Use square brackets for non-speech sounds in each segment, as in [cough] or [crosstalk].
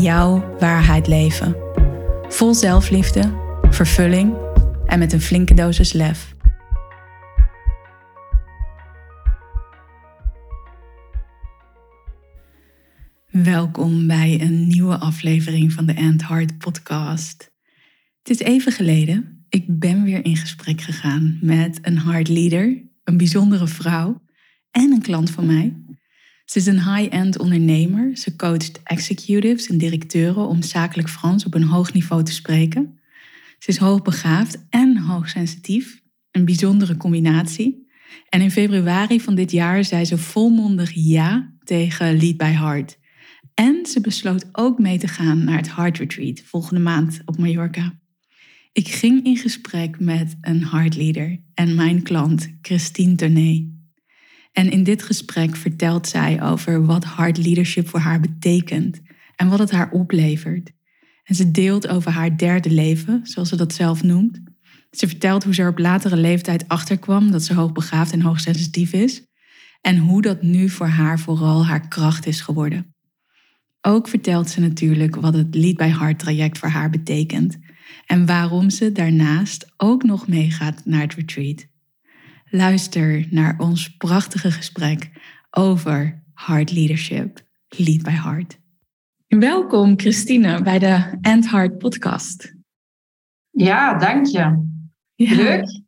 jouw waarheid leven. Vol zelfliefde, vervulling en met een flinke dosis lef. Welkom bij een nieuwe aflevering van de Ant Heart podcast. Het is even geleden. Ik ben weer in gesprek gegaan met een heart leader, een bijzondere vrouw en een klant van mij. Ze is een high-end ondernemer. Ze coacht executives en directeuren om zakelijk Frans op een hoog niveau te spreken. Ze is hoogbegaafd en hoogsensitief, een bijzondere combinatie. En in februari van dit jaar zei ze volmondig ja tegen Lead by Heart. En ze besloot ook mee te gaan naar het Heart Retreat volgende maand op Mallorca. Ik ging in gesprek met een heart leader en mijn klant Christine Tournee. En in dit gesprek vertelt zij over wat hard leadership voor haar betekent en wat het haar oplevert. En ze deelt over haar derde leven, zoals ze dat zelf noemt. Ze vertelt hoe ze er op latere leeftijd achterkwam dat ze hoogbegaafd en hoogsensitief is. En hoe dat nu voor haar vooral haar kracht is geworden. Ook vertelt ze natuurlijk wat het Lead by Heart traject voor haar betekent. En waarom ze daarnaast ook nog meegaat naar het retreat. Luister naar ons prachtige gesprek over Heart Leadership, Lead by Heart. Welkom Christine bij de End Heart podcast. Ja, dank je. Leuk.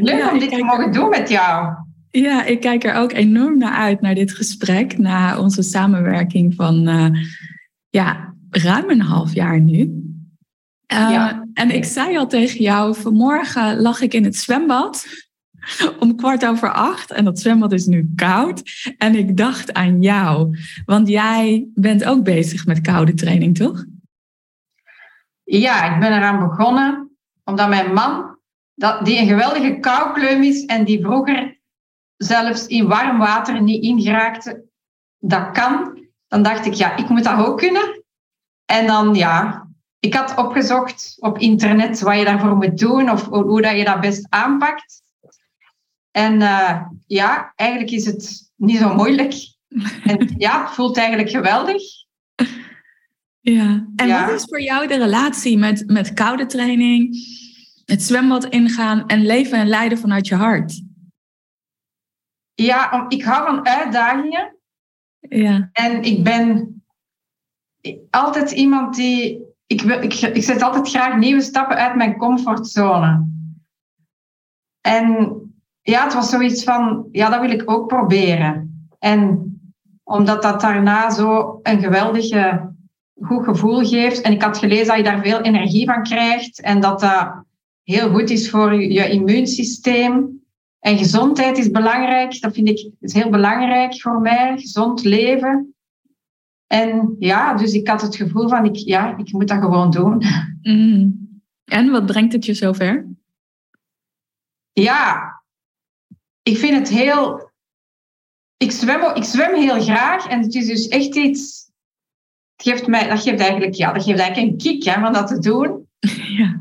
Leuk om dit te mogen doen met jou. Ja, ik kijk er ook enorm naar uit, naar dit gesprek, na onze samenwerking van uh, ja, ruim een half jaar nu. Uh, ja. En ik zei al tegen jou, vanmorgen lag ik in het zwembad [laughs] om kwart over acht. En dat zwembad is nu koud. En ik dacht aan jou. Want jij bent ook bezig met koude training, toch? Ja, ik ben eraan begonnen. Omdat mijn man, dat, die een geweldige koukleum is. En die vroeger zelfs in warm water niet ingeraakte. Dat kan. Dan dacht ik, ja, ik moet dat ook kunnen. En dan, ja, ik had opgezocht op internet wat je daarvoor moet doen. Of hoe dat je dat best aanpakt. En uh, ja, eigenlijk is het niet zo moeilijk. En [laughs] ja, het voelt eigenlijk geweldig. Ja, en wat is voor jou de relatie met, met koude training, het zwembad ingaan en leven en leiden vanuit je hart? Ja, ik hou van uitdagingen. Ja. En ik ben altijd iemand die. Ik, wil, ik, ik zet altijd graag nieuwe stappen uit mijn comfortzone. En ja, het was zoiets van, ja, dat wil ik ook proberen. En omdat dat daarna zo een geweldige goed gevoel geeft. En ik had gelezen dat je daar veel energie van krijgt en dat dat heel goed is voor je, immuunsysteem. En gezondheid is belangrijk. Dat vind ik is heel belangrijk voor mij. Gezond leven. En ja, dus ik had het gevoel van, ik, ja, ik moet dat gewoon doen. Mm. En wat brengt het je zover? Ja, ik vind het heel. Ik zwem, ik zwem heel graag en het is dus echt iets. Het geeft mij, dat geeft eigenlijk, ja, dat geeft eigenlijk een kick hè, van dat te doen. [laughs] Ja.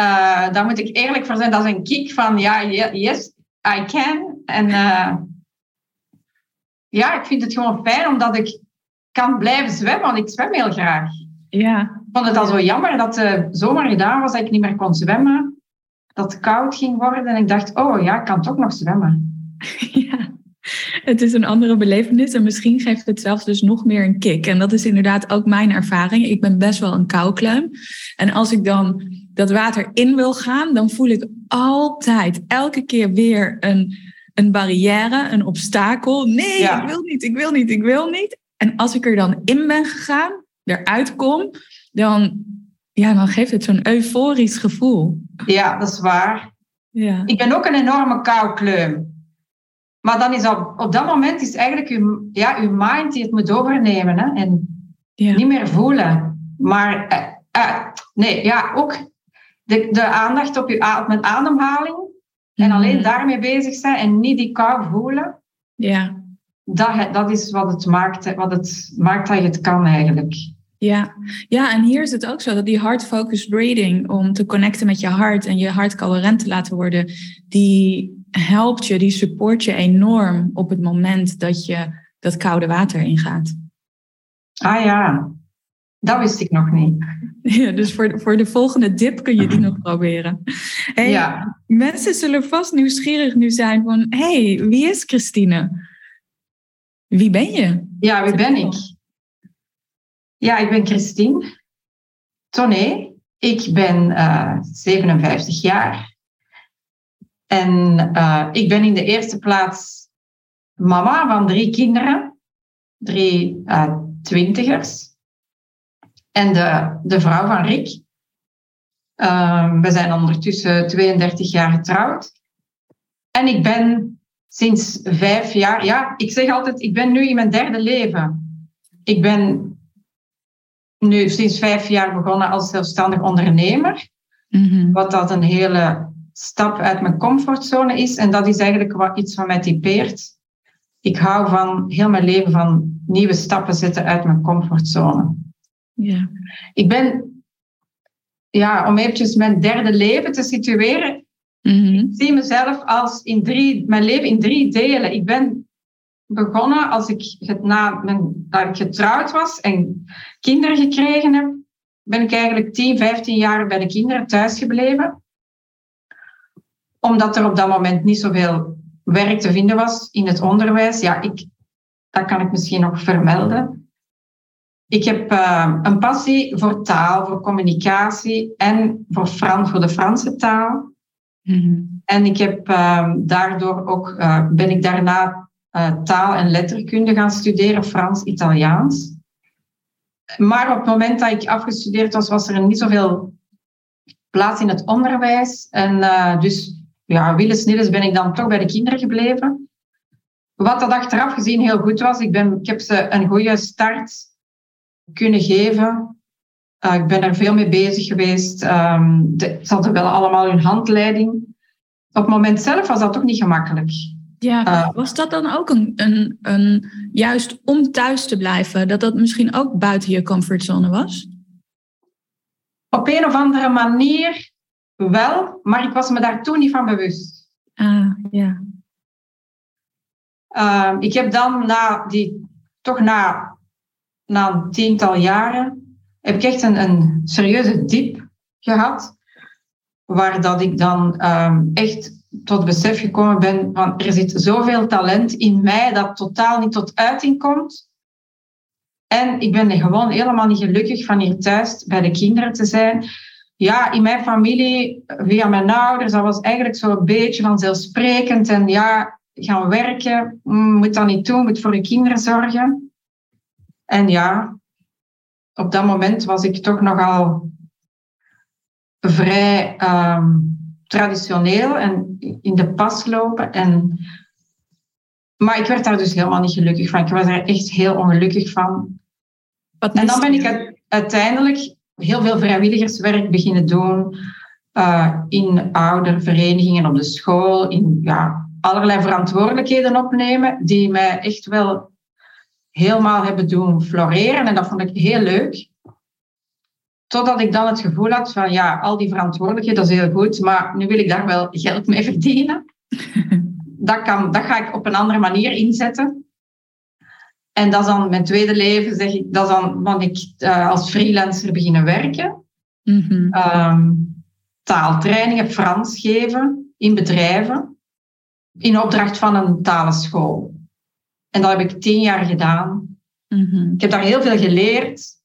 Uh, daar moet ik eerlijk voor zijn. Dat is een kick van ja, yes, I can. En uh, ja, ik vind het gewoon fijn omdat ik kan blijven zwemmen, want ik zwem heel graag. Ja. Ik vond het al zo jammer dat de zomer gedaan was dat ik niet meer kon zwemmen dat het koud ging worden. En ik dacht, oh ja, ik kan toch nog zwemmen. [laughs] Ja, het is een andere belevenis en misschien geeft het zelfs dus nog meer een kick. En dat is inderdaad ook mijn ervaring. Ik ben best wel een koukleum. En als ik dan dat water in wil gaan, dan voel ik altijd elke keer weer een, een barrière, een obstakel. Nee, ik wil niet, ik wil niet, ik wil niet. En als ik er dan in ben gegaan, eruit kom, dan ja, dan geeft het zo'n euforisch gevoel. Ja, dat is waar. Ja. Ik ben ook een enorme koukleum. Maar dan is op, op dat moment is eigenlijk uw, ja, uw mind die het moet overnemen. Hè? En Ja. Niet meer voelen. Maar eh, eh, nee, ja, ook de, de aandacht op, je, op mijn ademhaling. En alleen Mhm. daarmee bezig zijn en niet die kou voelen. Ja. Dat, dat is wat het, maakt, wat het maakt dat je het kan eigenlijk. Ja. ja, en hier is het ook zo dat die heart-focused breathing, om te connecten met je hart en je hart coherent te laten worden, die helpt je, die support je enorm op het moment dat je dat koude water ingaat. Ah ja, dat wist ik nog niet. [laughs] Ja, dus voor, voor de volgende dip kun je die nog proberen. Hey, Ja. Mensen zullen vast nieuwsgierig nu zijn van, hey, wie is Christine? Wie ben je? Ja, wie ben ik? Ja, ik ben Christine Tonné. Ik ben eh, 57 jaar. En eh, ik ben in de eerste plaats mama van drie kinderen. Drie eh, twintigers. En de, de vrouw van Rick. Ehm, we zijn ondertussen 32 jaar getrouwd. En ik ben sinds vijf jaar, ja, ik zeg altijd, ik ben nu in mijn derde leven. Ik ben nu sinds vijf jaar begonnen als zelfstandig ondernemer. Mhm. Wat dat een hele stap uit mijn comfortzone is. En dat is eigenlijk wat iets van mij typeert. Ik hou van heel mijn leven van nieuwe stappen zetten uit mijn comfortzone. Ja. Ik ben, ja, om eventjes mijn derde leven te situeren, Mhm. ik zie mezelf als in drie, mijn leven in drie delen. Ik ben begonnen als ik het na mijn, dat ik getrouwd was en kinderen gekregen heb, ben ik eigenlijk 10, 15 jaar bij de kinderen thuisgebleven. Omdat er op dat moment niet zoveel werk te vinden was in het onderwijs. Ja, ik, dat kan ik misschien nog vermelden. Ik heb eh, een passie voor taal, voor communicatie en voor, Frans, voor de Franse taal. Mhm. En ik heb ehm, daardoor ook, eh, ben ik daarna eh, taal- en letterkunde gaan studeren, Frans, Italiaans. Maar op het moment dat ik afgestudeerd was, was er niet zoveel plaats in het onderwijs. En eh, dus, ja, willens nillens ben ik dan toch bij de kinderen gebleven. Wat dat achteraf gezien heel goed was, ik, ben, ik heb ze een goede start kunnen geven. Eh, ik ben er veel mee bezig geweest. Ehm, ze hadden wel allemaal hun handleiding. Op het moment zelf was dat ook niet gemakkelijk. Ja, Eh. was dat dan ook een, een, een, juist om thuis te blijven, dat dat misschien ook buiten je comfortzone was? Op een of andere manier wel, maar ik was me daar toen niet van bewust. Ah, ja. Ehm, ik heb dan na die, toch na, na een tiental jaren, heb ik echt een, een serieuze diep gehad. Waar dat ik dan ehm, echt tot besef gekomen ben van er zit zoveel talent in mij dat totaal niet tot uiting komt. En ik ben gewoon helemaal niet gelukkig van hier thuis bij de kinderen te zijn. Ja, in mijn familie, via mijn ouders, dat was eigenlijk zo een beetje vanzelfsprekend. En ja, gaan werken, mm, moet dat niet doen, moet voor je kinderen zorgen. En ja, op dat moment was ik toch nogal vrij ehm, traditioneel en in de pas lopen. En, maar ik werd daar dus helemaal niet gelukkig van. Ik was er echt heel ongelukkig van. Wat En dan ben ik uiteindelijk heel veel vrijwilligerswerk beginnen doen. eh, in ouderverenigingen op de school. In ja, allerlei verantwoordelijkheden opnemen. Die mij echt wel helemaal hebben doen floreren. En dat vond ik heel leuk. Totdat ik dan het gevoel had van ja, al die verantwoordelijkheden, dat is heel goed. Maar nu wil ik daar wel geld mee verdienen. [laughs] Dat, kan, dat ga ik op een andere manier inzetten. En dat is dan mijn tweede leven, zeg ik, dat is dan want ik eh, als freelancer beginnen werken. Mhm. Ehm, taaltrainingen, Frans geven in bedrijven. In opdracht van een talenschool. En dat heb ik tien jaar gedaan. Mhm. Ik heb daar heel veel geleerd.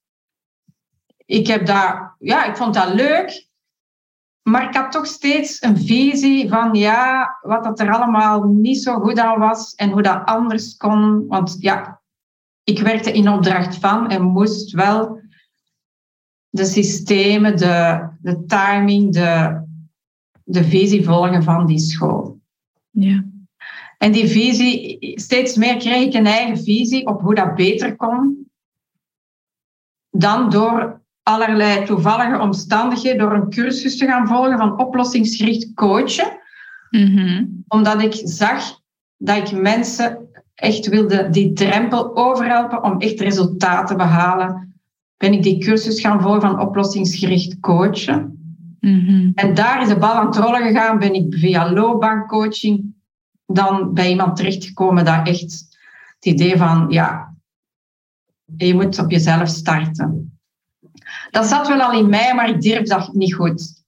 Ik heb daar, ja, ik vond dat leuk. Maar ik had toch steeds een visie van ja, wat dat er allemaal niet zo goed aan was en hoe dat anders kon. Want ja, ik werkte in opdracht van en moest wel de systemen, de, de timing, de, de visie volgen van die school. Ja. En die visie, steeds meer kreeg ik een eigen visie op hoe dat beter kon. dan door allerlei toevallige omstandigheden, door een cursus te gaan volgen van oplossingsgericht coachen. Mhm. Omdat ik zag dat ik mensen echt wilde die drempel overhelpen om echt resultaten te behalen. Ben ik die cursus gaan volgen van oplossingsgericht coachen. Mhm. En daar is de bal aan het rollen gegaan. Ben ik via loopbaancoaching dan bij iemand terechtgekomen dat echt het idee van, ja, je moet op jezelf starten. Dat zat wel al in mij, maar ik durf dat niet goed.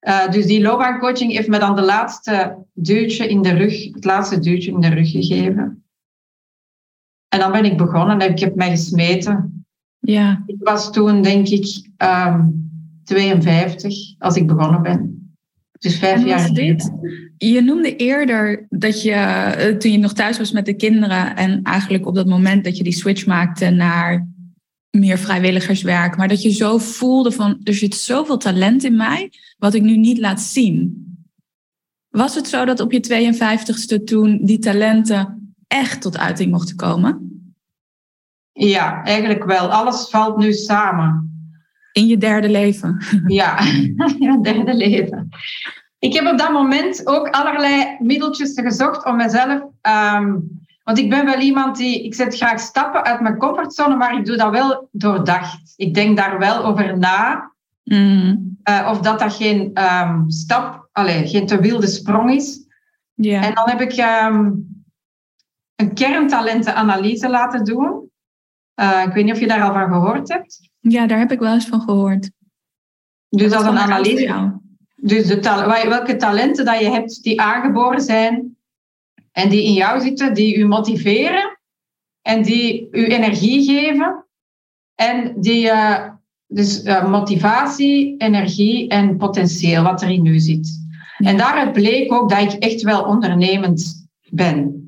Uh, dus die loopbaancoaching heeft me dan de laatste duwtje in de rug, het laatste duwtje in de rug gegeven. En dan ben ik begonnen en ik heb mij gesmeten. Ja. Ik was toen, denk ik, um, 52 als ik begonnen ben. Dus vijf jaar geleden. Je noemde eerder dat je, eh, toen je nog thuis was met de kinderen en eigenlijk op dat moment dat je die switch maakte naar meer vrijwilligerswerk, maar dat je zo voelde van er zit zoveel talent in mij wat ik nu niet laat zien. Was het zo dat op je 52ste toen die talenten echt tot uiting mochten komen? Ja, eigenlijk wel. Alles valt nu samen. In je derde leven? [laughs] Ja, [laughs] ja derde leven. Ik heb op dat moment ook allerlei middeltjes gezocht om mezelf. Um, want ik ben wel iemand die. Ik zet graag stappen uit mijn comfortzone, maar ik doe dat wel doordacht. Ik denk daar wel over na. Mm. Uh, of dat dat geen um, stap, allez, geen te wilde sprong is. En dan heb ik um, een kerntalentenanalyse laten doen. Uh, ik weet niet of je daar al van gehoord hebt. Ja, daar heb ik wel eens van gehoord. Dus dat is een analyse. Dus de ta- welke talenten dat je hebt die aangeboren zijn en die in jou zitten, die u motiveren en die u energie geven. En die, eh, dus eh, motivatie, energie en potentieel wat er in u zit. En daaruit bleek ook dat ik echt wel ondernemend ben.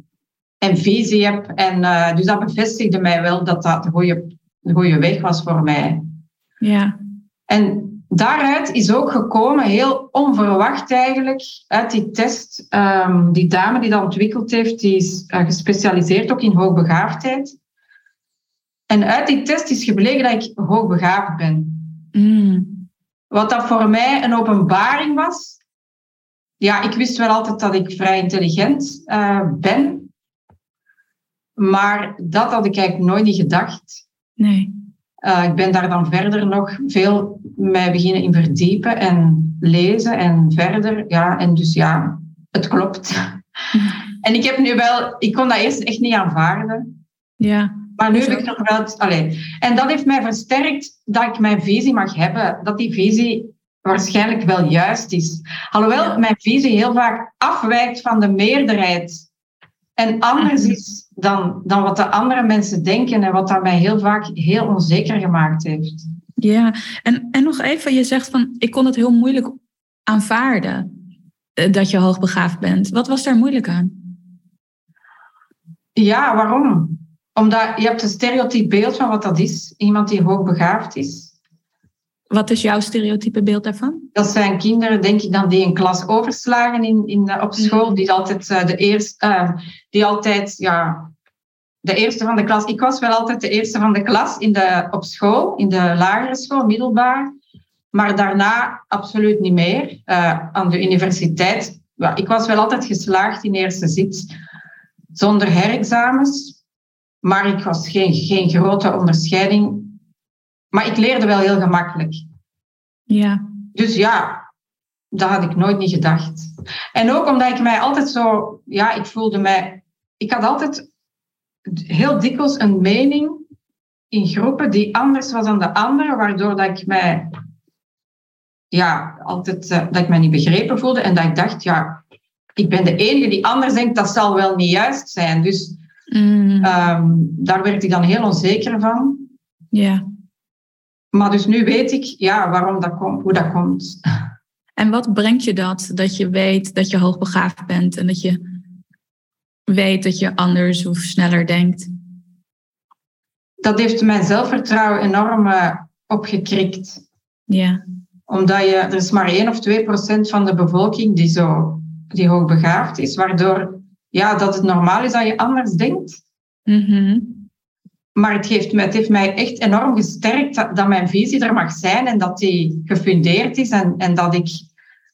En visie heb. En eh, dus dat bevestigde mij wel dat dat de goede, de goede weg was voor mij. Ja. En daaruit is ook gekomen, heel onverwacht eigenlijk, uit die test. ehm, die dame die dat ontwikkeld heeft, die is eh, gespecialiseerd ook in hoogbegaafdheid. En uit die test is gebleken dat ik hoogbegaafd ben. Mm. Wat dat voor mij een openbaring was. Ja, ik wist wel altijd dat ik vrij intelligent eh, ben. Maar dat had ik eigenlijk nooit niet gedacht. Nee. Uh, ik ben daar dan verder nog veel mij beginnen in verdiepen en lezen en verder. Ja, en dus ja, het klopt. [laughs] En ik heb nu wel, ik kon dat eerst echt niet aanvaarden. Ja. Maar nu heb ik nog wel, allee. En dat heeft mij versterkt dat ik mijn visie mag hebben. Dat die visie waarschijnlijk wel juist is. Alhoewel Ja. mijn visie heel vaak afwijkt van de meerderheid. En anders Mhm. is dan, dan wat de andere mensen denken en wat dat mij heel vaak heel onzeker gemaakt heeft. Ja, en, en nog even, je zegt van, ik kon het heel moeilijk aanvaarden eh, dat je hoogbegaafd bent. Wat was daar moeilijk aan? Ja, waarom? Omdat je hebt een stereotyp beeld van wat dat is. Iemand die hoogbegaafd is. Wat is jouw stereotype beeld daarvan? Dat zijn kinderen, denk ik, dan die een klas overslagen in, in, op school. Die altijd eh, de eerste, eh, die altijd, ja, de eerste van de klas. Ik was wel altijd de eerste van de klas in de, op school, in de lagere school, middelbaar. Maar daarna absoluut niet meer. Eh, aan de universiteit. Ja, ik was wel altijd geslaagd in eerste zit, zonder herexamens. Maar ik was geen, geen grote onderscheiding. Maar ik leerde wel heel gemakkelijk. Ja. Dus ja, dat had ik nooit niet gedacht. En ook omdat ik mij altijd zo, ja, ik voelde mij, ik had altijd heel dikwijls een mening in groepen die anders was dan de andere, waardoor dat ik mij, ja, altijd, eh, dat ik mij niet begrepen voelde en dat ik dacht, ja, ik ben de enige die anders denkt, dat zal wel niet juist zijn. Dus Mm, ehm, daar werd ik dan heel onzeker van. ja. Maar dus nu weet ik, ja, waarom dat komt, hoe dat komt. En wat brengt je dat, dat je weet dat je hoogbegaafd bent en dat je weet dat je anders of sneller denkt? dat heeft mijn zelfvertrouwen enorm eh, opgekrikt. Ja. Omdat je, er is maar 1 of 2 procent van de bevolking die, zo, die hoogbegaafd is, waardoor ja, dat het normaal is dat je anders denkt. Mhm. Maar het, heeft, het heeft mij echt enorm gesterkt dat, dat, mijn visie er mag zijn en dat die gefundeerd is en, en dat ik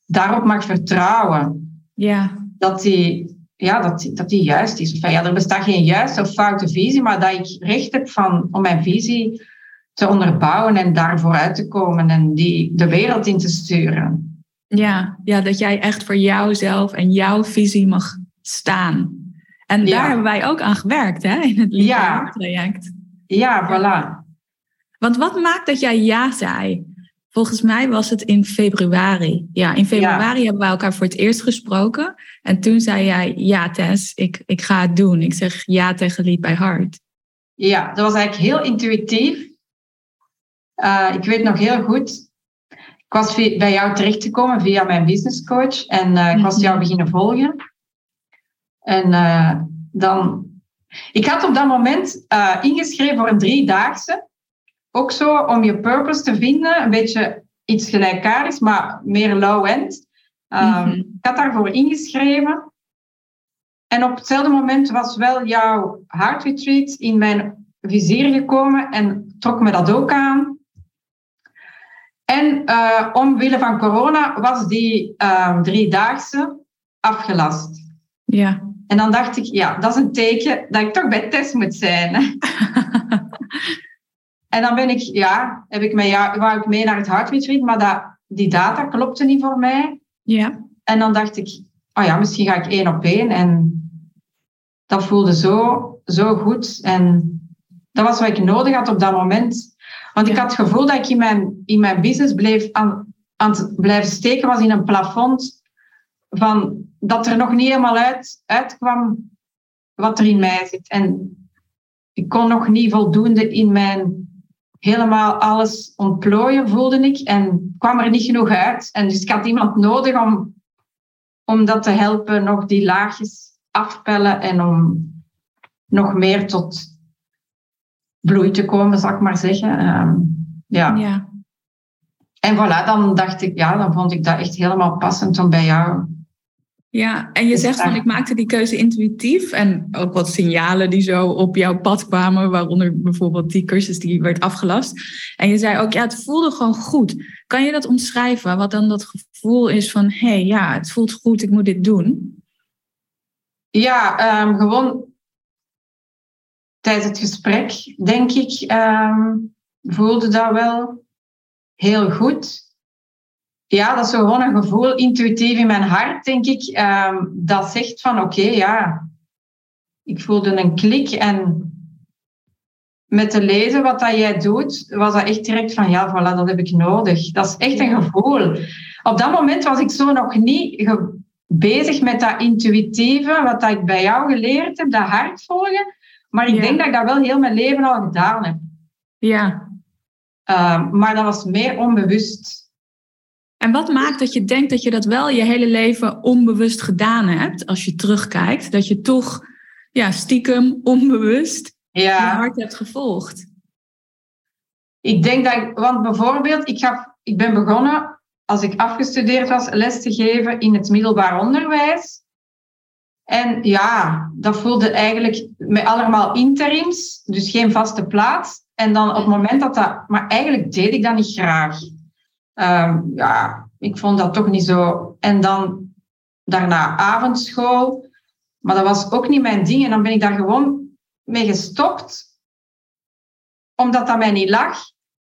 daarop mag vertrouwen. Ja. Dat die, ja, dat, dat die juist is. Enfin, ja, er bestaat geen juiste of foute visie, maar dat ik recht heb van, om mijn visie te onderbouwen en daar vooruit te komen en die de wereld in te sturen. Ja, ja dat jij echt voor jouzelf en jouw visie mag staan. En daar hebben wij ook aan gewerkt hè, in het Liefde-traject. Ja. ja, voilà. Want wat maakt dat jij ja zei? Volgens mij was het in februari. Ja, in februari hebben wij elkaar voor het eerst gesproken. En toen zei jij, ja Tess, ik, ik ga het doen. Ik zeg ja tegen Lead by Heart. Ja, dat was eigenlijk heel intuïtief. Uh, ik weet nog heel goed, ik was bij jou terechtgekomen via mijn business coach. En uh, ik was mhm. jou beginnen volgen. En uh, dan... Ik had op dat moment ingeschreven voor een driedaagse ook zo om je purpose te vinden, een beetje iets gelijkaardigs, maar meer low-end. Um, Ik had daarvoor ingeschreven. En op hetzelfde moment was wel jouw heart retreat in mijn vizier gekomen en trok me dat ook aan. En uh, omwille van corona was die uh, driedaagse afgelast. Ja. En dan dacht ik, ja, dat is een teken dat ik toch bij test moet zijn. [laughs] En dan ben ik, ja, heb ik mee, wou ik mee naar het hartretreat, maar dat, die data klopte niet voor mij. Ja. En dan dacht ik, oh ja, misschien ga ik één op één. En dat voelde zo, zo goed. En dat was wat ik nodig had op dat moment. Want ik had het gevoel dat ik in mijn, in mijn business bleef aan, aan het blijven steken was in een plafond van dat er nog niet helemaal uit, uitkwam wat er in mij zit. En ik kon nog niet voldoende in mijn helemaal alles ontplooien, voelde ik. En kwam er niet genoeg uit. En dus ik had iemand nodig om, om dat te helpen, nog die laagjes afpellen en om nog meer tot bloei te komen, zal ik maar zeggen. Ehm, ja. ja. En voilà, dan dacht ik, ja, dan vond ik dat echt helemaal passend om bij jou ja, en je zegt van ik maakte die keuze intuïtief en ook wat signalen die zo op jouw pad kwamen, waaronder bijvoorbeeld die cursus die werd afgelast. En je zei ook, ja, het voelde gewoon goed. Kan je dat omschrijven, wat dan dat gevoel is van, hé, hey, ja, het voelt goed, ik moet dit doen? Ja, um, gewoon tijdens het gesprek, denk ik, um, voelde dat wel heel goed ja, dat is zo gewoon een gevoel, intuïtief in mijn hart, denk ik, um, dat zegt van oké, ja, ik voelde een klik en met te lezen wat dat jij doet, was dat echt direct van ja, voilà, dat heb ik nodig. Dat is echt een gevoel. Op dat moment was ik zo nog niet bezig met dat intuïtieve, wat dat ik bij jou geleerd heb, dat hart volgen. Maar ik denk dat ik dat wel heel mijn leven al gedaan heb. Ja. Um, maar dat was meer onbewust. En wat maakt dat je denkt dat je dat wel je hele leven onbewust gedaan hebt, als je terugkijkt, dat je toch ja, stiekem onbewust ja. je hart hebt gevolgd? Ik denk dat, ik, want bijvoorbeeld, ik, gaf, ik ben begonnen als ik afgestudeerd was les te geven in het middelbaar onderwijs. En ja, dat voelde eigenlijk met allemaal interims, dus geen vaste plaats. En dan op het moment dat dat, maar eigenlijk deed ik dat niet graag. Um, ja, ik vond dat toch niet zo. En dan daarna avondschool. Maar dat was ook niet mijn ding. En dan ben ik daar gewoon mee gestopt. Omdat dat mij niet lag.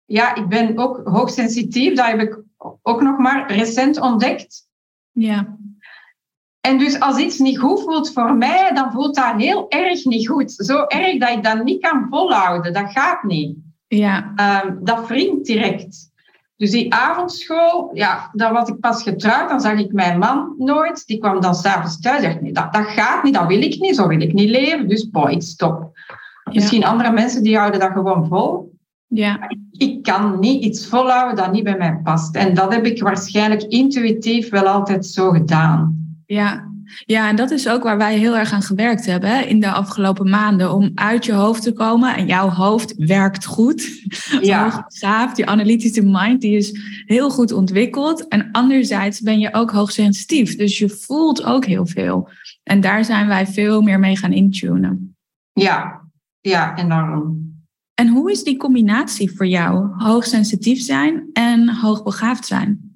Ja, ik ben ook hoogsensitief. Dat heb ik ook nog maar recent ontdekt. Ja. En dus als iets niet goed voelt voor mij, dan voelt dat heel erg niet goed. Zo erg dat ik dat niet kan volhouden. Dat gaat niet. Ja. Um, dat wringt direct. Dus die avondschool, ja, dan was ik pas getrouwd, dan zag ik mijn man nooit. Die kwam dan s'avonds thuis en zegt, nee, dat, dat gaat niet, dat wil ik niet, zo wil ik niet leven. Dus boy, ik stop. Misschien andere mensen die houden dat gewoon vol. Ja. Ik kan niet iets volhouden dat niet bij mij past. En dat heb ik waarschijnlijk intuïtief wel altijd zo gedaan. Ja, ja, en dat is ook waar wij heel erg aan gewerkt hebben in de afgelopen maanden. Om uit je hoofd te komen. En jouw hoofd werkt goed. Ja. Gaaf, die analytische mind die is heel goed ontwikkeld. En anderzijds ben je ook hoogsensitief. Dus je voelt ook heel veel. En daar zijn wij veel meer mee gaan intunen. Ja, ja, enorm. En hoe is die combinatie voor jou? Hoogsensitief zijn en hoogbegaafd zijn?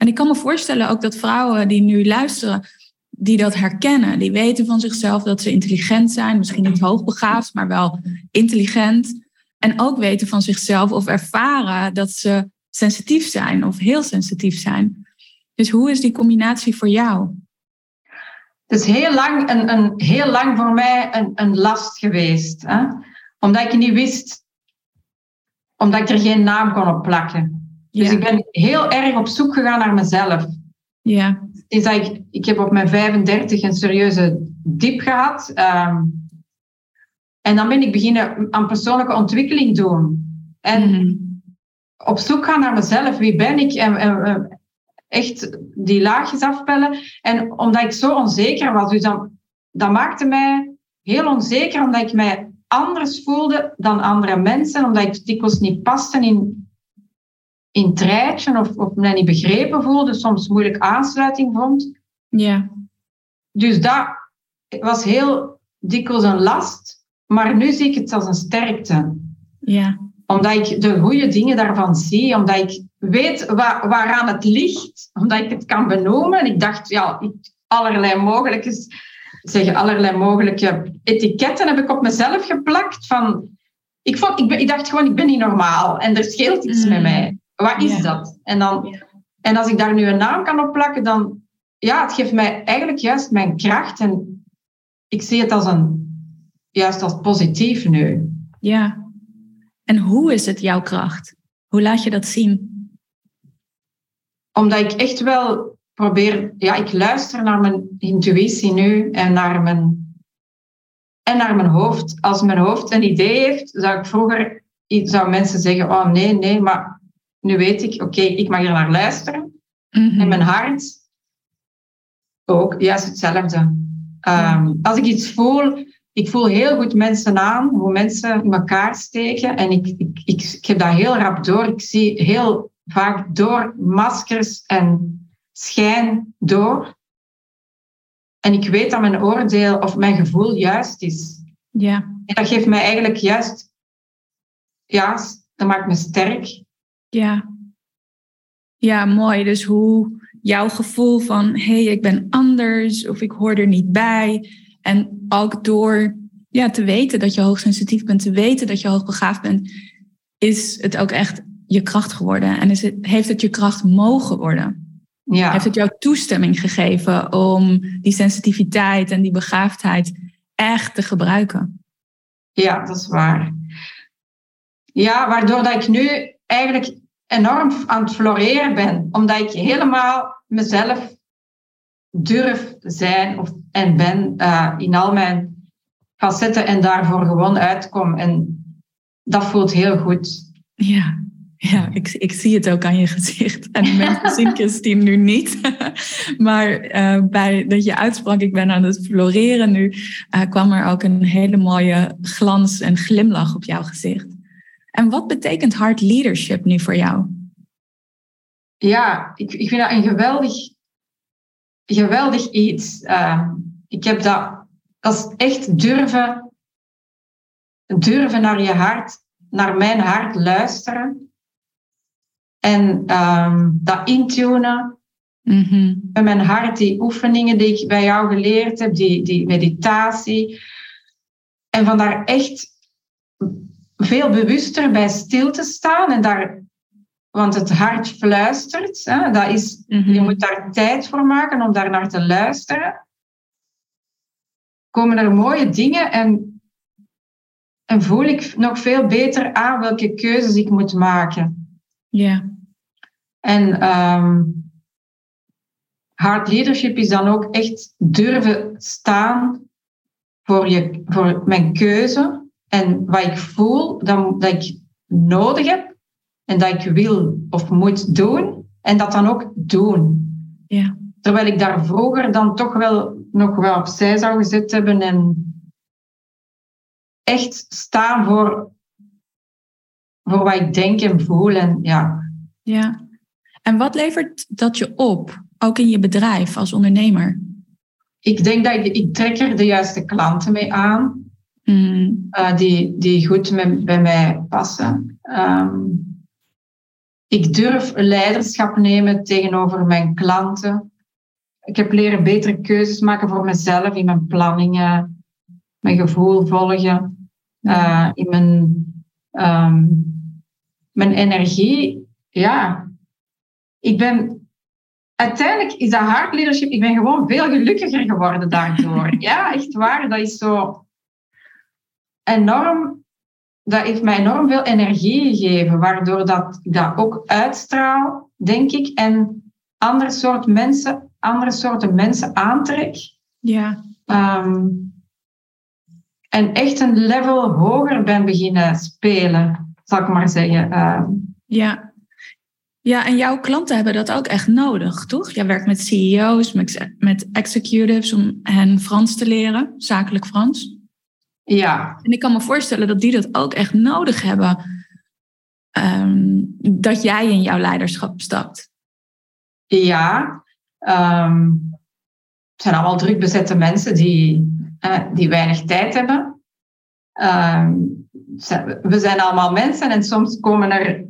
En ik kan me voorstellen ook dat vrouwen die nu luisteren, die dat herkennen, die weten van zichzelf dat ze intelligent zijn, misschien niet hoogbegaafd, maar wel intelligent. En ook weten van zichzelf of ervaren dat ze sensitief zijn of heel sensitief zijn. Dus hoe is die combinatie voor jou? Het is heel lang, een, een, heel lang voor mij een, een last geweest. Hè? Omdat ik niet wist, omdat ik er geen naam kon op plakken. Dus ik ben heel erg op zoek gegaan naar mezelf. Ja. Is dat ik, ik heb op mijn 35 een serieuze diep gehad. Ehm, en dan ben ik beginnen aan persoonlijke ontwikkeling doen. En mhm. op zoek gaan naar mezelf. Wie ben ik? En, en, echt die laagjes afpellen. En omdat ik zo onzeker was, dus dan, dat maakte mij heel onzeker, omdat ik mij anders voelde dan andere mensen, omdat ik dikwijls niet paste in, in het rijtje of, of mij niet begrepen voelde, soms moeilijk aansluiting vond. Ja. Dus dat was heel dikwijls een last, maar nu zie ik het als een sterkte. Ja. Omdat ik de goede dingen daarvan zie, omdat ik weet waar, waaraan het ligt, omdat ik het kan benoemen. En ik dacht, ja, ik, allerlei mogelijke, zeggen allerlei mogelijke etiketten heb ik op mezelf geplakt van... Ik, vond, ik, ik dacht gewoon, ik ben niet normaal en er scheelt iets met mm. mij. Wat is dat? En, dan, en als ik daar nu een naam kan op plakken, dan ja, het geeft mij eigenlijk juist mijn kracht. En ik zie het als een, juist als positief nu. Ja. En hoe is het jouw kracht? Hoe laat je dat zien? Omdat ik echt wel probeer, ja, ik luister naar mijn intuïtie nu en naar mijn, en naar mijn hoofd. Als mijn hoofd een idee heeft, zou ik vroeger, zou mensen zeggen, oh nee, nee, maar nu weet ik, oké, ik mag er naar luisteren. En mijn hart ook juist hetzelfde. Um, als ik iets voel, ik voel heel goed mensen aan, hoe mensen in elkaar steken. En ik, ik, ik, ik heb dat heel rap door. Ik zie heel vaak door maskers en schijn door. En ik weet dat mijn oordeel of mijn gevoel juist is. Ja. En dat geeft mij eigenlijk juist, ja, dat maakt me sterk. Ja. Ja, mooi. Dus hoe jouw gevoel van hé, hey, ik ben anders of ik hoor er niet bij. En ook door ja, te weten dat je hoogsensitief bent, te weten dat je hoogbegaafd bent, is het ook echt je kracht geworden. En is het, heeft het je kracht mogen worden. Ja. Heeft het jou toestemming gegeven om die sensitiviteit en die begaafdheid echt te gebruiken? Ja, dat is waar. Ja, waardoor dat ik nu eigenlijk enorm aan het floreren ben, omdat ik helemaal mezelf durf zijn of, en ben uh, in al mijn facetten en daarvoor gewoon uitkom. En dat voelt heel goed. Ja, ja ik, ik zie het ook aan je gezicht. En mensen [laughs] zien Christine nu niet. [laughs] maar uh, bij dat je uitsprak, ik ben aan het floreren nu, uh, kwam er ook een hele mooie glans en glimlach op jouw gezicht. En wat betekent hard leadership nu voor jou? Ja, ik, ik vind dat een geweldig, geweldig iets. Uh, ik heb dat, dat is echt durven, durven naar je hart, naar mijn hart luisteren. En um, dat intunen. Mm Met mijn hart, die oefeningen die ik bij jou geleerd heb, die, die meditatie. En van daar echt veel bewuster bij stil te staan en daar, want het hart fluistert, hè, dat is, mhm. je moet daar tijd voor maken om daar naar te luisteren. Komen er mooie dingen en, en voel ik nog veel beter aan welke keuzes ik moet maken. Ja. En um, hard leadership is dan ook echt durven staan voor, je, voor mijn keuze en wat ik voel dat, dat ik nodig heb en dat ik wil of moet doen. En dat dan ook doen. Ja. Terwijl ik daar vroeger dan toch wel nog wel opzij zou gezet hebben en echt staan voor, voor wat ik denk en voel. En, ja. ja. En wat levert dat je op, ook in je bedrijf als ondernemer? Ik denk dat ik, ik trek er de juiste klanten mee aan. Mm. eh, die, die goed met, bij mij passen. Ehm, ik durf leiderschap nemen tegenover mijn klanten. Ik heb leren betere keuzes maken voor mezelf in mijn planningen, mijn gevoel volgen, uh, in mijn, um, mijn energie. Ja, ik ben uiteindelijk is dat hard leadership. Ik ben gewoon veel gelukkiger geworden daardoor. [laughs] ja, echt waar. Dat is zo enorm. Dat heeft mij enorm veel energie gegeven, waardoor dat, ik dat ook uitstraal, denk ik. En andere soort mensen, andere soorten mensen aantrek. Ja. Um, en echt een level hoger ben beginnen spelen, zal ik maar zeggen. Um, ja. Ja, en jouw klanten hebben dat ook echt nodig, toch? Jij werkt met CEO's, met, met executives om hen Frans te leren, zakelijk Frans. Ja. En ik kan me voorstellen dat die dat ook echt nodig hebben. Um, dat jij in jouw leiderschap stapt. Ja. Um, het zijn allemaal druk bezette mensen die, uh, die weinig tijd hebben. Um, we zijn allemaal mensen en soms komen er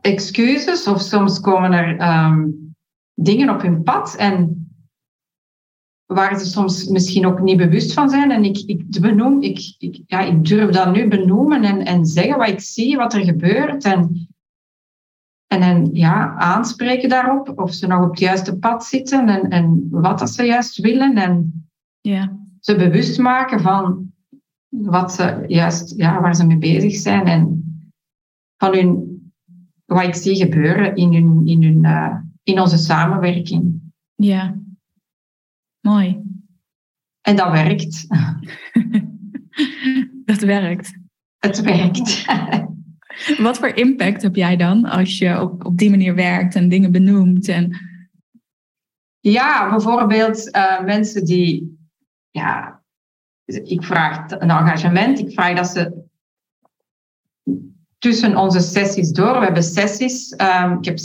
excuses of soms komen er dingen op hun pad en waar ze soms misschien ook niet bewust van zijn. En ik, ik benoem, ik, ik, ja, ik durf dat nu benoemen en, en zeggen wat ik zie, wat er gebeurt. En, en hen ja, aanspreken daarop, of ze nog op het juiste pad zitten en, en wat dat ze juist willen. En ja. ze bewust maken van wat ze juist, ja, waar ze mee bezig zijn. En van hun, wat ik zie gebeuren in, hun, in, hun, uh, in onze samenwerking. Ja, mooi. En dat werkt. [laughs] dat werkt. Het werkt. [laughs] Wat voor impact heb jij dan als je op, op die manier werkt en dingen benoemt? En... Ja, bijvoorbeeld uh, mensen die, ja, ik vraag een engagement, ik vraag dat ze tussen onze sessies door, we hebben sessies, um, ik heb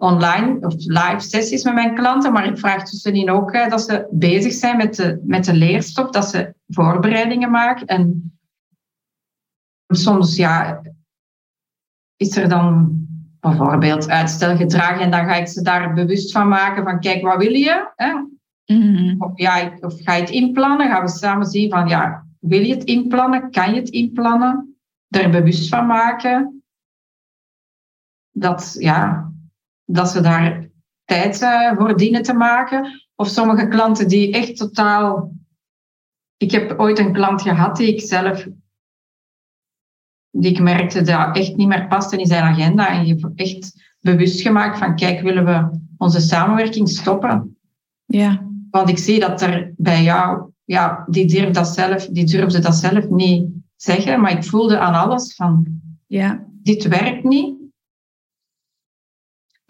online of live sessies met mijn klanten, maar ik vraag tussenin ook uh, dat ze bezig zijn met de, met de leerstof, dat ze voorbereidingen maken en soms ja, is er dan bijvoorbeeld uitstelgedrag en dan ga ik ze daar bewust van maken van kijk, wat wil je? Hè? Mm-hmm. Of, ja, of ga je het inplannen? Gaan we samen zien van ja, wil je het inplannen? Kan je het inplannen? Er bewust van maken. Dat, ja, dat ze daar tijd uh, voor dienen te maken. Of sommige klanten die echt totaal... Ik heb ooit een klant gehad die ik zelf die ik merkte dat echt niet meer paste in zijn agenda. En je hebt echt bewust gemaakt van, kijk, willen we onze samenwerking stoppen? Ja. Want ik zie dat er bij jou, ja, die durfde dat zelf, die durfde dat zelf niet zeggen, maar ik voelde aan alles van, ja. dit werkt niet.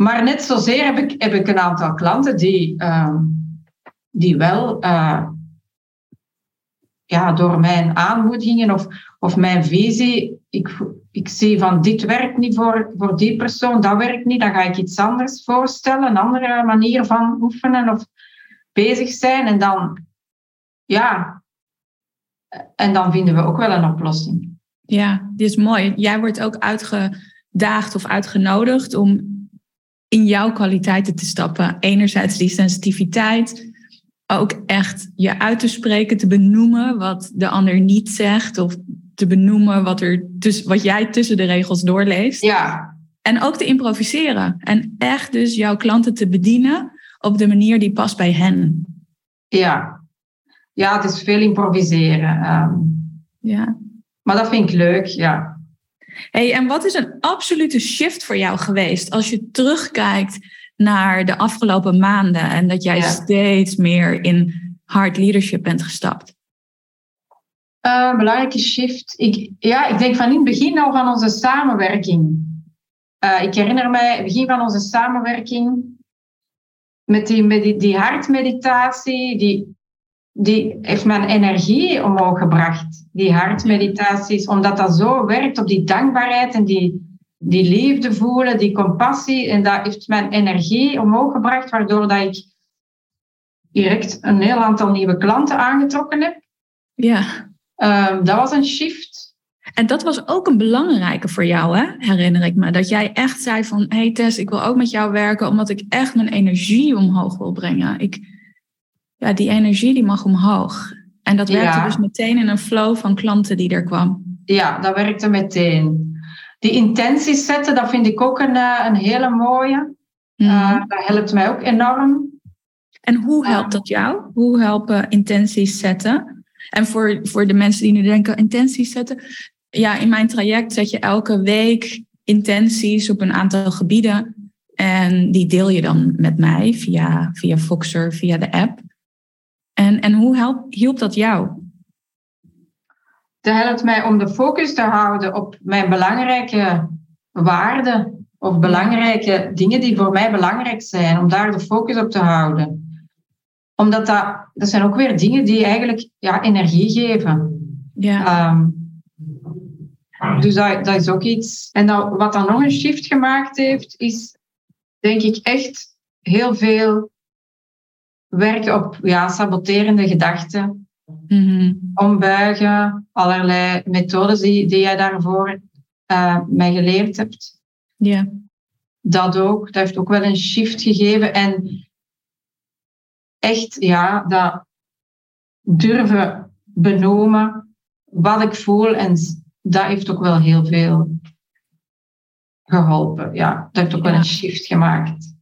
Maar net zozeer heb ik, heb ik een aantal klanten die, uh, die wel uh, ja, door mijn aanmoedigingen of, of mijn visie, ik, ik zie van dit werkt niet voor, voor die persoon, dat werkt niet, dan ga ik iets anders voorstellen, een andere manier van oefenen of bezig zijn. En dan, ja, en dan vinden we ook wel een oplossing. Ja, dit is mooi. Jij wordt ook uitgedaagd of uitgenodigd om in jouw kwaliteiten te stappen. Enerzijds die sensitiviteit, ook echt je uit te spreken, te benoemen wat de ander niet zegt of te benoemen wat, er tuss- wat jij tussen de regels doorleest. Ja. En ook te improviseren. En echt dus jouw klanten te bedienen op de manier die past bij hen. Ja, ja het is veel improviseren. Um, ja. Maar dat vind ik leuk, ja. Hey, en wat is een absolute shift voor jou geweest als je terugkijkt naar de afgelopen maanden en dat jij Ja. steeds meer in hard leadership bent gestapt? Uh, een belangrijke shift. Ik, ja, ik denk van in het begin al van onze samenwerking. Uh, ik herinner mij het begin van onze samenwerking met die, met die, die hartmeditatie. Die, die heeft mijn energie omhoog gebracht. Die hartmeditaties, omdat dat zo werkt op die dankbaarheid en die, die liefde voelen, die compassie. En dat heeft mijn energie omhoog gebracht, waardoor dat ik direct een heel aantal nieuwe klanten aangetrokken heb. Ja, Ehm, dat was een shift. En dat was ook een belangrijke voor jou, hè? herinner ik me. Dat jij echt zei van, hey Tess, ik wil ook met jou werken omdat ik echt mijn energie omhoog wil brengen. Ik, ja, die energie die mag omhoog. En dat werkte Ja. dus meteen in een flow van klanten die er kwam. Ja, dat werkte meteen. Die intenties zetten, dat vind ik ook een, eh, een hele mooie. Mhm. Eh, dat helpt mij ook enorm. En hoe helpt dat jou? Hoe helpen intenties zetten? En voor, voor de mensen die nu denken, intenties zetten. Ja, in mijn traject zet je elke week intenties op een aantal gebieden. En die deel je dan met mij via, via Voxer, via de app. En, en hoe help, hielp dat jou? Dat helpt mij om de focus te houden op mijn belangrijke waarden of belangrijke dingen die voor mij belangrijk zijn, om daar de focus op te houden. Omdat dat, dat zijn ook weer dingen die eigenlijk ja, energie geven. Ja, Ehm, dus dat, dat is ook iets. En dat, wat dan nog een shift gemaakt heeft, is denk ik echt heel veel werken op ja, saboterende gedachten Mhm. ombuigen, allerlei methodes die, die jij daarvoor eh, mij geleerd hebt. ja. Dat ook, dat heeft ook wel een shift gegeven. En echt, ja, dat durven benoemen wat ik voel. En dat heeft ook wel heel veel geholpen. Ja, dat heeft ook wel een shift gemaakt.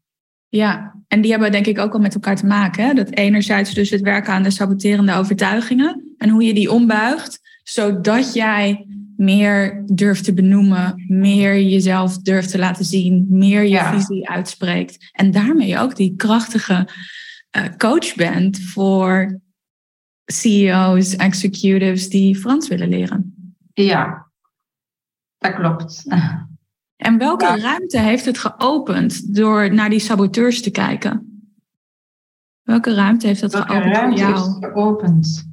Ja, en die hebben denk ik ook al met elkaar te maken. Hè? Dat enerzijds dus het werken aan de saboterende overtuigingen en hoe je die ombuigt, zodat jij meer durft te benoemen, meer jezelf durft te laten zien, meer je Ja. visie uitspreekt. En daarmee ook die krachtige eh, coach bent voor CEO's, executives die Frans willen leren. Ja, dat klopt. En welke Ja. ruimte heeft het geopend door naar die saboteurs te kijken? Welke ruimte heeft dat Welke geopend ruimte jou? geopend?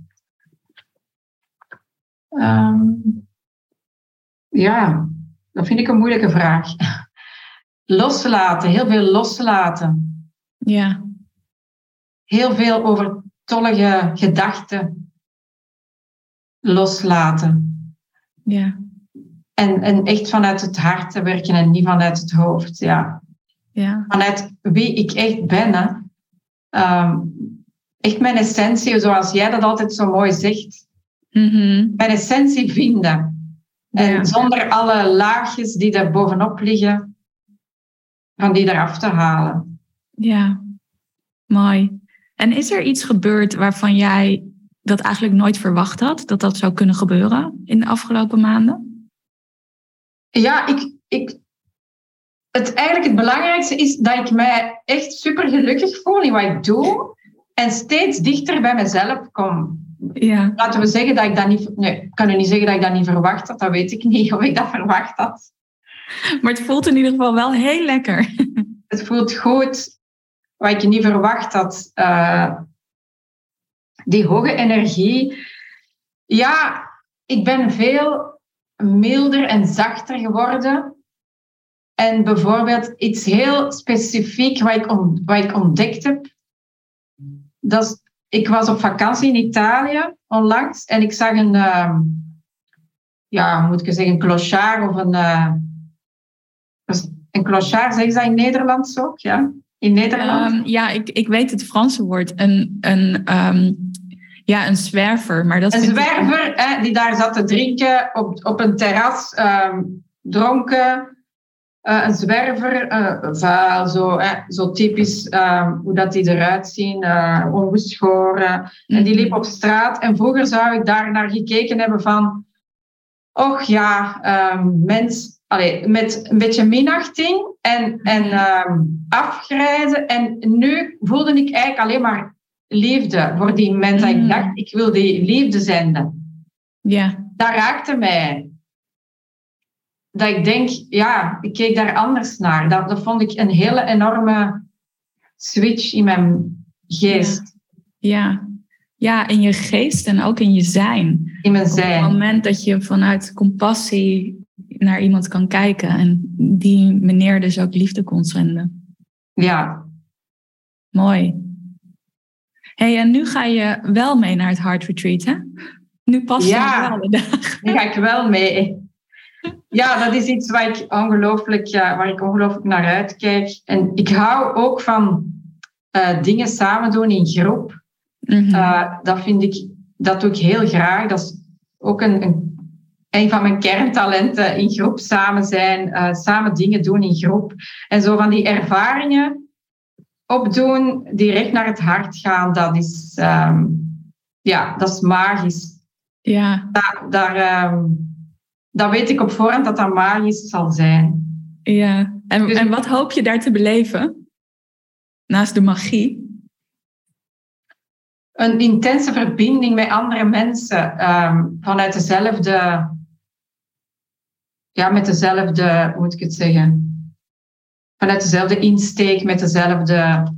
Ehm, ja, dat vind ik een moeilijke vraag. [laughs] Loslaten, heel veel loslaten. Ja, Heel veel overtollige gedachten loslaten. ja, En, en echt vanuit het hart te werken en niet vanuit het hoofd. Ja. ja, Vanuit wie ik echt ben. Hè. Ehm, echt mijn essentie, zoals jij dat altijd zo mooi zegt. Mhm. mijn essentie vinden. En Ja. zonder alle laagjes die daar bovenop liggen, van die eraf te halen. ja. Mooi. En is er iets gebeurd waarvan jij dat eigenlijk nooit verwacht had, dat dat zou kunnen gebeuren in de afgelopen maanden? Ja, ik, ik, het, eigenlijk het belangrijkste is dat ik mij echt super gelukkig voel in wat ik doe en steeds dichter bij mezelf kom. Ja, Laten we zeggen dat ik dat niet... Nee, ik kan u niet zeggen dat ik dat niet verwacht had. Dat weet ik niet [laughs] of ik dat verwacht had. maar het voelt in ieder geval wel heel lekker. [laughs] Het voelt goed, wat ik niet verwacht had. eh, die hoge energie. Ja, ik ben veel milder en zachter geworden. En bijvoorbeeld iets heel specifiek wat ik, wat ik ontdekt heb. Dat ik was op vakantie in Italië onlangs en ik zag een, ehm, ja, moet ik zeggen, een clochard of een, eh, een clochard, zeggen ze dat in Nederlands ook? Ja, in Nederland. Ehm, ja, ik, ik weet het Franse woord. Een, een, ehm, ja, een zwerver. Maar dat Een ik- zwerver hè, die daar zat te drinken op, op een terras, ehm, dronken. Eh, een zwerver, eh, vuil, zo, hè, zo typisch ehm, hoe dat die eruit zien, eh, ongeschoren. En die liep op straat. En vroeger zou ik daar naar gekeken hebben van... Och ja, ehm, mens... Allee, met een beetje minachting en, en ehm, afgrijzen. En nu voelde ik eigenlijk alleen maar liefde voor die mensen. Mm. Ik dacht, ik wil die liefde zenden. Ja, Dat raakte mij. Dat ik denk, ja, ik keek daar anders naar. Dat, dat vond ik een hele enorme switch in mijn geest, ja. Ja, in je geest en ook in je zijn. in mijn Op het zijn. moment dat je vanuit compassie naar iemand kan kijken en die meneer dus ook liefde kon zenden. Ja, Mooi. Hey, en nu ga je wel mee naar het Heart Retreat, hè? Nu past Ja. het wel de dag. Daar ga ik wel mee. Ja, dat is iets waar ik ongelooflijk, ja, waar ik ongelooflijk naar uitkijk. En ik hou ook van eh, dingen samen doen in groep. Mhm. Eh, dat vind ik, dat doe ik heel graag. Dat is ook een, een, een van mijn kerntalenten, in groep samen zijn, eh, samen dingen doen in groep. En zo van die ervaringen opdoen die recht naar het hart gaan, dat is, ehm, ja, dat is magisch. ja, Daar, daar, ehm, dat weet ik op voorhand dat dat magisch zal zijn. ja. En, Dus- en wat hoop je daar te beleven? Naast de magie? Een intense verbinding met andere mensen ehm, vanuit dezelfde, ja, met dezelfde, hoe moet ik het zeggen? Vanuit dezelfde insteek, met dezelfde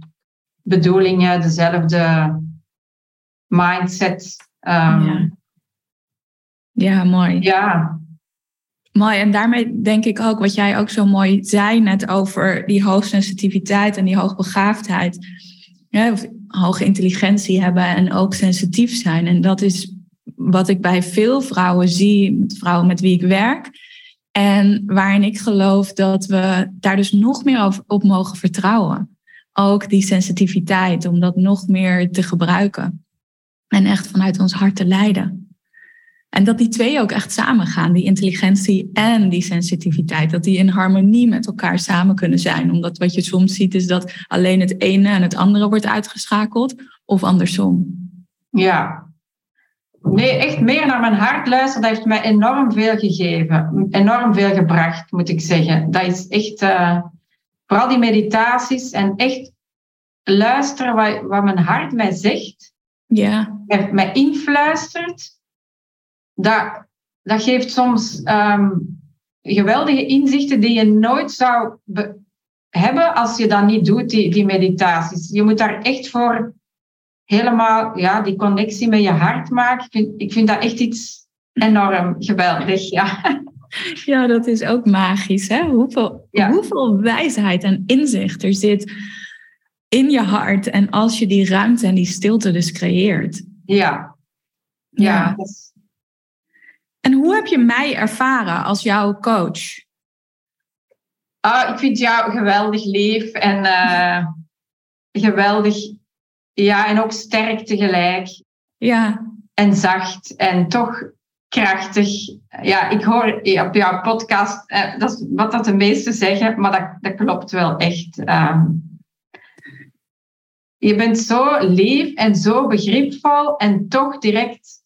bedoelingen, dezelfde mindset. Ehm, Ja. Ja, mooi. ja, Mooi. En daarmee denk ik ook, wat jij ook zo mooi zei net over die hoogsensitiviteit en die hoogbegaafdheid. Ja, of hoge intelligentie hebben en ook sensitief zijn. En dat is wat ik bij veel vrouwen zie, vrouwen met wie ik werk. En waarin ik geloof dat we daar dus nog meer op mogen vertrouwen. Ook die sensitiviteit, om dat nog meer te gebruiken. En echt vanuit ons hart te leiden. En dat die twee ook echt samengaan, die intelligentie en die sensitiviteit, dat die in harmonie met elkaar samen kunnen zijn. Omdat wat je soms ziet is dat alleen het ene en het andere wordt uitgeschakeld, of andersom. ja. Nee, echt meer naar mijn hart luisteren, dat heeft mij enorm veel gegeven. Enorm veel gebracht, moet ik zeggen. Dat is echt, eh, vooral die meditaties en echt luisteren wat, wat mijn hart mij zegt. Ja, mij, mij influistert, dat, dat geeft soms ehm, geweldige inzichten die je nooit zou be- hebben als je dat niet doet, die, die meditaties. Je moet daar echt voor helemaal ja, die connectie met je hart maken. Ik vind, ik vind dat echt iets enorm geweldig. Ja. [laughs] ja dat is ook magisch. Hè? Hoeveel, Ja. hoeveel wijsheid en inzicht er zit in je hart. En als je die ruimte en die stilte dus creëert. Ja. Ja. En hoe heb je mij ervaren als jouw coach? Ah, ik vind jou geweldig lief en eh, geweldig. Ja, en ook sterk tegelijk. Ja, en zacht en toch krachtig. Ja, ik hoor op jouw podcast, eh, dat is wat dat de meesten zeggen, maar dat, dat klopt wel echt. Ehm, je bent zo lief en zo begripvol en toch direct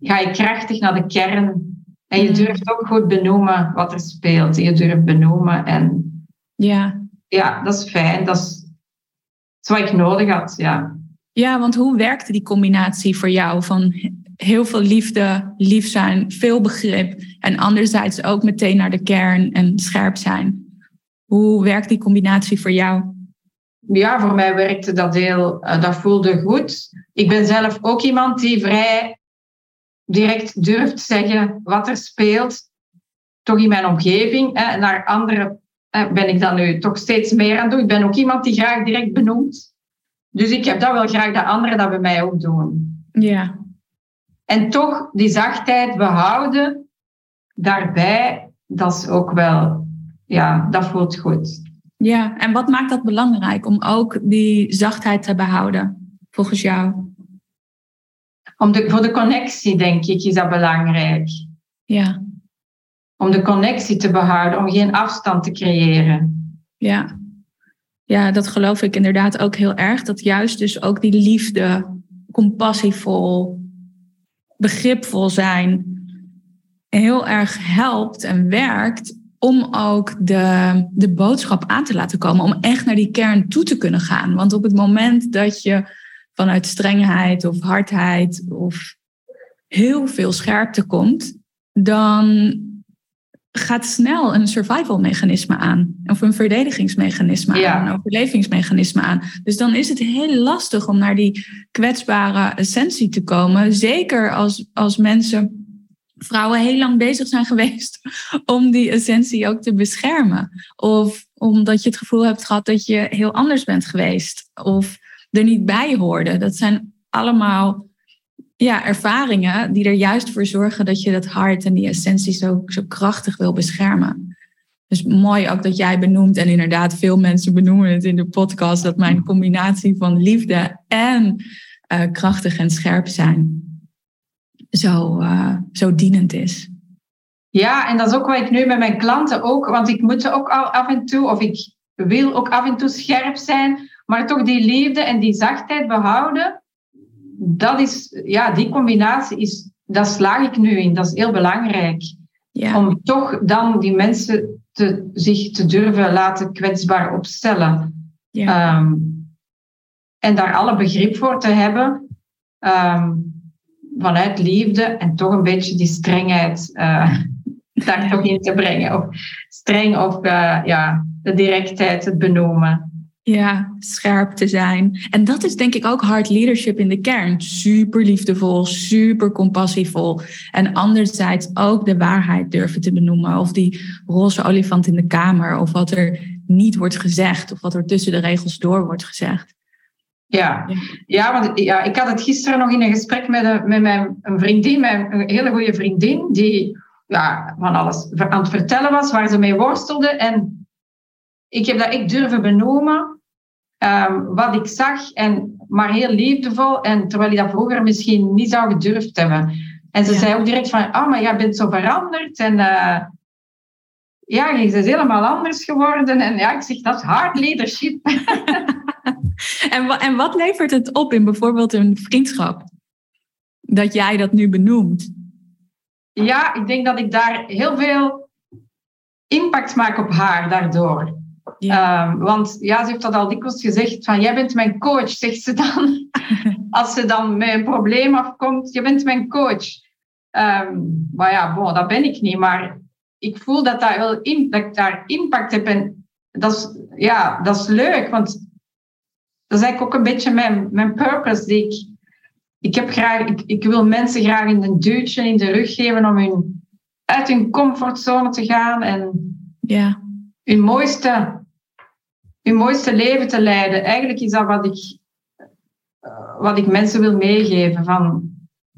ga je krachtig naar de kern. En je Mm. durft ook goed benoemen wat er speelt. Je durft benoemen en ja. ja, dat is fijn. Dat is, dat is wat ik nodig had, ja. Ja, want hoe werkte die combinatie voor jou van heel veel liefde, lief zijn, veel begrip en anderzijds ook meteen naar de kern en scherp zijn? Hoe werkt die combinatie voor jou? ja, voor mij werkte dat heel, eh, dat voelde goed. Ik ben zelf ook iemand die vrij direct durft zeggen wat er speelt, toch in mijn omgeving. Naar anderen ben ik dat nu toch steeds meer aan het doen. Ik ben ook iemand die graag direct benoemt. Dus ik heb dat wel graag dat anderen dat bij mij ook doen. Ja, En toch die zachtheid behouden, daarbij, dat is ook wel, ja, dat voelt goed. ja. En wat maakt dat belangrijk om ook die zachtheid te behouden, volgens jou? Om de, voor de connectie, denk ik, is dat belangrijk. Ja, Om de connectie te behouden, om geen afstand te creëren. ja. Ja, dat geloof ik inderdaad ook heel erg. Dat juist dus ook die liefde, compassievol, begripvol zijn, heel erg helpt en werkt om ook de, de boodschap aan te laten komen. Om echt naar die kern toe te kunnen gaan. Want op het moment dat je vanuit strengheid of hardheid of heel veel scherpte komt, dan gaat snel een survival mechanisme aan. Of een verdedigingsmechanisme Ja. aan, een overlevingsmechanisme aan. Dus dan is het heel lastig om naar die kwetsbare essentie te komen. Zeker als, als mensen, vrouwen heel lang bezig zijn [laughs] geweest om die essentie ook te beschermen. Of omdat je het gevoel hebt gehad dat je heel anders bent geweest. Of er niet bij hoorde. Dat zijn allemaal ja, ervaringen die er juist voor zorgen dat je dat hart en die essentie zo, zo krachtig wil beschermen. Dus mooi ook dat jij benoemt, en inderdaad veel mensen benoemen het in de podcast, dat mijn combinatie van liefde en uh, krachtig en scherp zijn zo, uh, zo dienend is. Ja, en dat is ook wat ik nu met mijn klanten ook, want ik moet ook af en toe, of ik wil ook af en toe scherp zijn, maar toch die liefde en die zachtheid behouden. Dat is, ja, die combinatie is, dat slaag ik nu in. Dat is heel belangrijk. Ja. Om toch dan die mensen te, zich te durven laten kwetsbaar opstellen. Ja. Um, en daar alle begrip voor te hebben. Um, vanuit liefde en toch een beetje die strengheid uh, [laughs] daar toch in te brengen. Of streng of uh, ja, de directheid, het benoemen. Ja, scherp te zijn. En dat is denk ik ook hard leadership in de kern. Super liefdevol, super compassievol. En anderzijds ook de waarheid durven te benoemen. Of die roze olifant in de kamer. Of wat er niet wordt gezegd. Of wat er tussen de regels door wordt gezegd. Ja, ja want ja, ik had het gisteren nog in een gesprek met, een, met mijn een vriendin, mijn, een hele goede vriendin, die ja, van alles aan het vertellen was, waar ze mee worstelde. En ik heb dat ik durven benoemen, um, wat ik zag, en, maar heel liefdevol. En terwijl ik dat vroeger misschien niet zou gedurfd hebben. En ze zei ook direct van, oh, maar jij bent zo veranderd. En uh, ja, je bent helemaal anders geworden. En ja, ik zeg, dat is hard leadership. [laughs] en, en wat levert het op in bijvoorbeeld een vriendschap? Dat jij dat nu benoemt. Ja, ik denk dat ik daar heel veel impact maak op haar daardoor. Ja. Um, want ja, ze heeft dat al dikwijls gezegd, van jij bent mijn coach, [laughs] zegt ze dan. Als ze dan met een probleem afkomt, je bent mijn coach. Um, maar ja, bon, dat ben ik niet. Maar ik voel dat, dat, wel in, dat ik daar impact heb. En dat is, ja, dat is leuk, want dat is eigenlijk ook een beetje mijn, mijn purpose. Die ik, ik, heb graag, ik, ik wil mensen graag in een duwtje in de rug geven om hun, uit hun comfortzone te gaan en ja. hun, mooiste, hun mooiste leven te leiden. Eigenlijk is dat wat ik, uh, wat ik mensen wil meegeven. Van,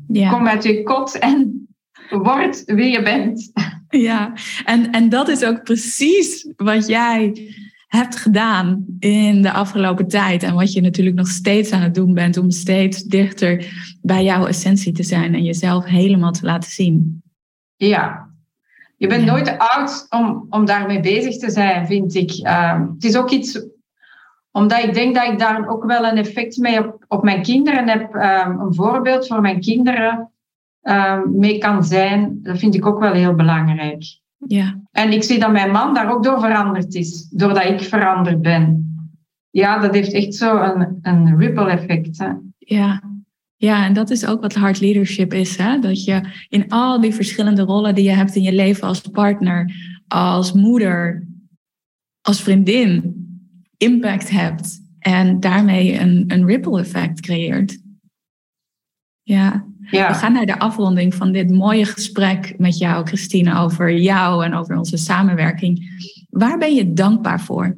ja. Kom uit je kot en [laughs] word wie je bent. Ja, en, en dat is ook precies wat jij hebt gedaan in de afgelopen tijd. En wat je natuurlijk nog steeds aan het doen bent om steeds dichter bij jouw essentie te zijn en jezelf helemaal te laten zien. Ja, je bent nooit te oud om, om daarmee bezig te zijn, vind ik. Uh, het is ook iets, omdat ik denk dat ik daar ook wel een effect mee op, op mijn kinderen heb. Um, een voorbeeld voor mijn kinderen um, mee kan zijn, dat vind ik ook wel heel belangrijk. Ja. En ik zie dat mijn man daar ook door veranderd is, doordat ik veranderd ben. Ja, dat heeft echt zo een, een ripple effect. Hè? Ja. Ja, en dat is ook wat hard leadership is. Hè? Dat je in al die verschillende rollen die je hebt in je leven als partner, als moeder, als vriendin, impact hebt. En daarmee een, een ripple effect creëert. Ja, ja. We gaan naar de afronding van dit mooie gesprek met jou, Christine, over jou en over onze samenwerking. Waar ben je dankbaar voor?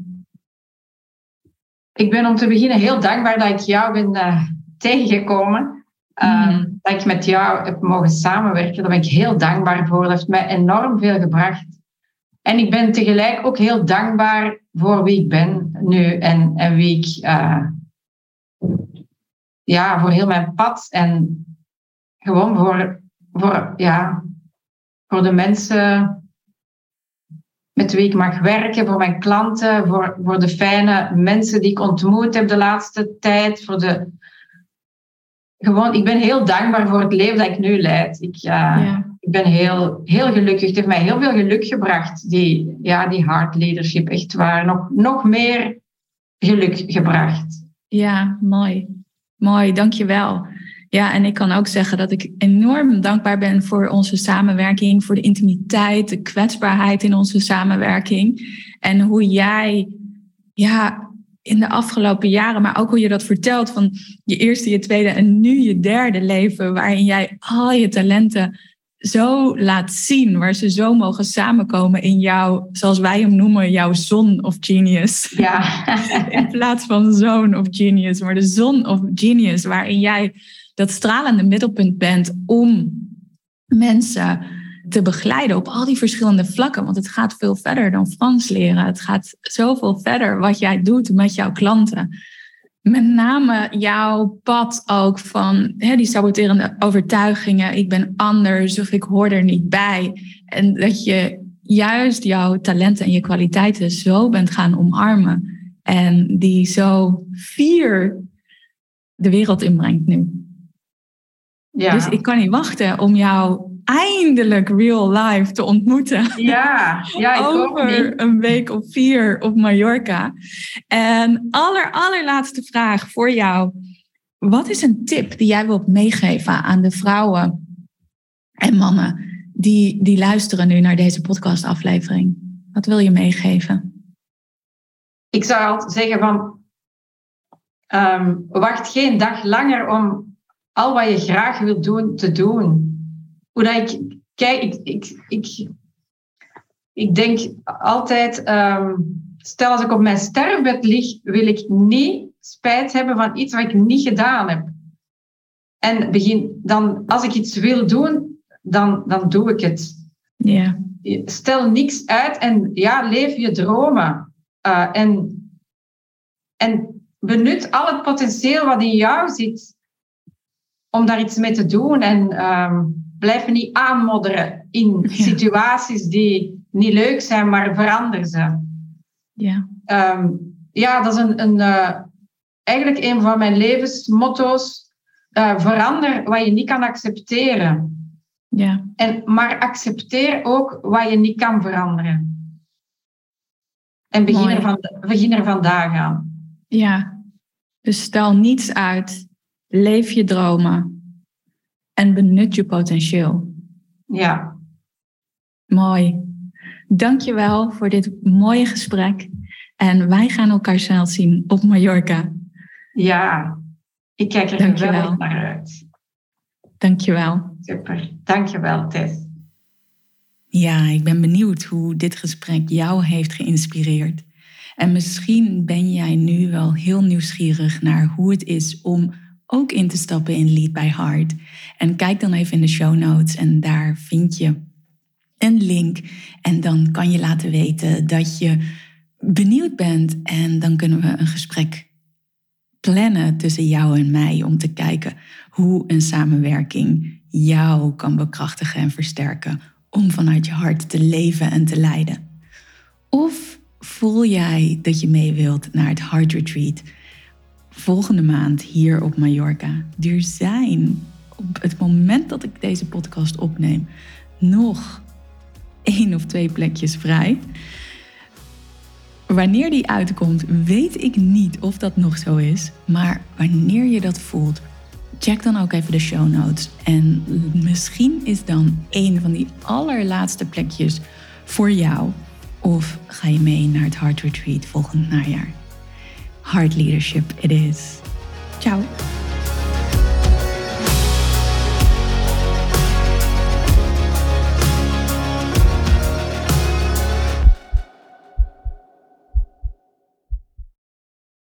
Ik ben om te beginnen heel dankbaar dat ik jou ben uh, tegengekomen. Uh, Dat ik met jou heb mogen samenwerken. Daar ben ik heel dankbaar voor. Dat heeft mij enorm veel gebracht. En ik ben tegelijk ook heel dankbaar voor wie ik ben nu en, en wie ik. Uh, ja, voor heel mijn pad en gewoon voor, voor, ja, voor de mensen met wie ik mag werken, voor mijn klanten, voor, voor de fijne mensen die ik ontmoet heb de laatste tijd. Voor de, gewoon, ik ben heel dankbaar voor het leven dat ik nu leid. Ik, ja. ik ben heel, heel gelukkig. Het heeft mij heel veel geluk gebracht, die, ja, die hard leadership, echt waar. Nog, nog meer geluk gebracht. Ja, mooi. Mooi, dankjewel. Ja, en ik kan ook zeggen dat ik enorm dankbaar ben voor onze samenwerking, voor de intimiteit, de kwetsbaarheid in onze samenwerking. En hoe jij, ja, in de afgelopen jaren, maar ook hoe je dat vertelt van je eerste, je tweede en nu je derde leven, waarin jij al je talenten zo laat zien, waar ze zo mogen samenkomen in jouw, zoals wij hem noemen, jouw zon of genius. Ja. [laughs] in plaats van zoon of genius, maar de zon of genius, waarin jij dat stralende middelpunt bent om mensen te begeleiden op al die verschillende vlakken. Want het gaat veel verder dan Frans leren. Het gaat zoveel verder wat jij doet met jouw klanten. Met name jouw pad ook van hè, die saboterende overtuigingen. Ik ben anders of ik hoor er niet bij. En dat je juist jouw talenten en je kwaliteiten zo bent gaan omarmen. En die zo vier de wereld inbrengt nu. Ja. Dus ik kan niet wachten om jou eindelijk real life te ontmoeten. Ja, ja ik [laughs] Over een week of vier op Mallorca. En aller, allerlaatste vraag voor jou. Wat is een tip die jij wilt meegeven aan de vrouwen en mannen die, die luisteren nu naar deze podcastaflevering? Wat wil je meegeven? Ik zou altijd zeggen van, ehm, wacht geen dag langer om al wat je graag wilt doen, te doen. Hoe dat ik kijk, ik, ik, ik, ik denk altijd, ehm, stel als ik op mijn sterfbed lig, wil ik niet spijt hebben van iets wat ik niet gedaan heb. En begin, dan, als ik iets wil doen, dan, dan doe ik het. Ja. Stel niks uit en ja, leef je dromen. Uh, en, en benut al het potentieel wat in jou zit om daar iets mee te doen. En um, blijf niet aanmodderen in situaties die niet leuk zijn, maar verander ze. Ja, um, ja dat is een, een, uh, eigenlijk een van mijn levensmotto's. Uh, verander wat je niet kan accepteren. Ja. En, maar accepteer ook wat je niet kan veranderen. En begin er, van, begin er vandaag aan. Ja, dus stel niets uit Leef je dromen en benut je potentieel. Ja. Mooi. Dankjewel voor dit mooie gesprek. En wij gaan elkaar snel zien op Mallorca. Ja, ik kijk er Dankjewel. naar uit. Dankjewel. Super. Dankjewel, Tess. Ja, ik ben benieuwd hoe dit gesprek jou heeft geïnspireerd. En misschien ben jij nu wel heel nieuwsgierig naar hoe het is om ook in te stappen in Lead by Heart. En kijk dan even in de show notes en daar vind je een link. En dan kan je laten weten dat je benieuwd bent. En dan kunnen we een gesprek plannen tussen jou en mij om te kijken hoe een samenwerking jou kan bekrachtigen en versterken om vanuit je hart te leven en te leiden. Of voel jij dat je mee wilt naar het Heart Retreat? Volgende maand hier op Mallorca. Er zijn op het moment dat ik deze podcast opneem nog één of twee plekjes vrij. Wanneer die uitkomt, weet ik niet of dat nog zo is. Maar wanneer je dat voelt, check dan ook even de show notes. En misschien is dan een van die allerlaatste plekjes voor jou. Of ga je mee naar het Heart Retreat volgend najaar. Heart leadership it is. Ciao.